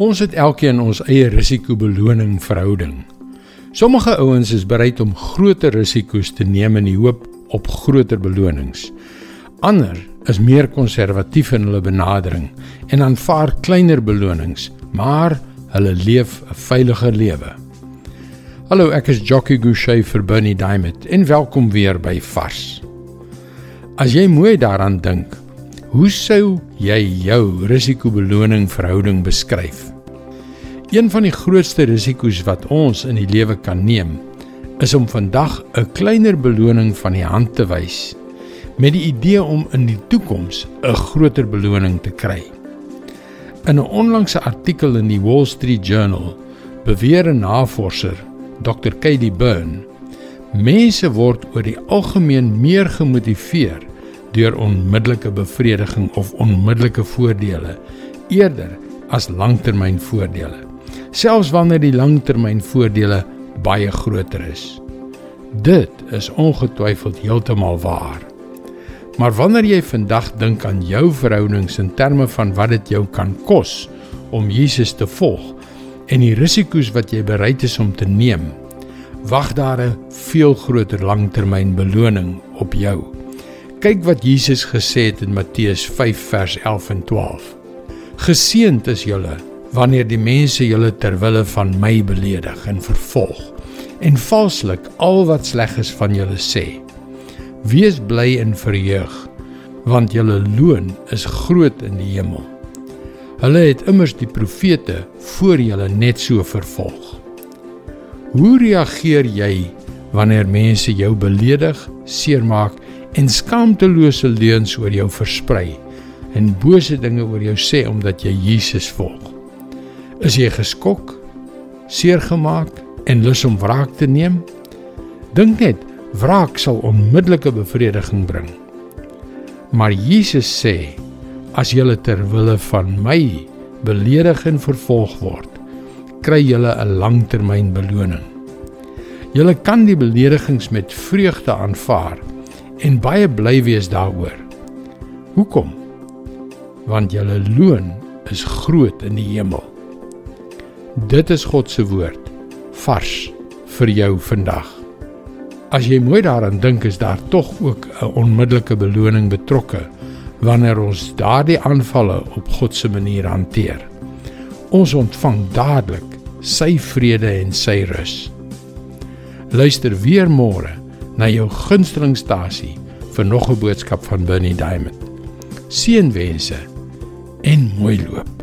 Ons het elkeen ons eie risiko-beloning verhouding. Sommige ouens is bereid om groter risiko's te neem in die hoop op groter belonings. Ander is meer konservatief in hulle benadering en aanvaar kleiner belonings, maar hulle leef 'n veiliger lewe. Hallo, ek is Jockey Gouchee vir Bernie Diamond en welkom weer by Vars. As jy mooi daaraan dink, hoe sou jy jou risiko-beloning verhouding beskryf? Een van die grootste risiko's wat ons in die lewe kan neem, is om vandag 'n kleiner beloning van die hand te wys met die idee om in die toekoms 'n groter beloning te kry. In 'n onlangse artikel in die Wall Street Journal beweer 'n navorser, Dr. Katie Byrne, mense word oor die algemeen meer gemotiveer deur onmiddellike bevrediging of onmiddellike voordele eerder as langtermynvoordele selfs wanneer die langtermynvoordele baie groter is. Dit is ongetwyfeld heeltemal waar. Maar wanneer jy vandag dink aan jou verhoudings in terme van wat dit jou kan kos om Jesus te volg en die risiko's wat jy bereid is om te neem, wag daar 'n veel groter langtermynbeloning op jou. Kyk wat Jesus gesê het in Matteus 5 vers 11 en 12. Geseënd is julle wanneer die mense julle ter wille van my beledig en vervolg en valslik al wat sleg is van julle sê. Wees bly en verheug, want julle loon is groot in die hemel. Hulle het immers die profete voor julle net so vervolg. Hoe reageer jy wanneer mense jou beledig, seermaak en skaamtelose leuns oor jou versprei en bose dinge oor jou sê omdat jy Jesus volg? Is jy geskok, seergemaak en lus om wraak te neem? Dink net, wraak sal onmiddellike bevrediging bring. Maar Jesus sê, as julle ter wille van my beledig en vervolg word, kry julle 'n langtermyn beloning. Julle kan die beledigings met vreugde aanvaar en baie bly wees daaroor. Hoekom? Want julle loon is groot in die hemel. Dit is God se woord vars vir jou vandag. As jy mooi daaraan dink, is daar tog ook 'n onmiddellike beloning betrokke wanneer ons daardie aanvalle op God se manier hanteer. Ons ontvang dadelik sy vrede en sy rus. Luister weer môre na jou gunstelingstasie vir nog 'n boodskap van Bernie Diamond. Seënwense en mooi loop.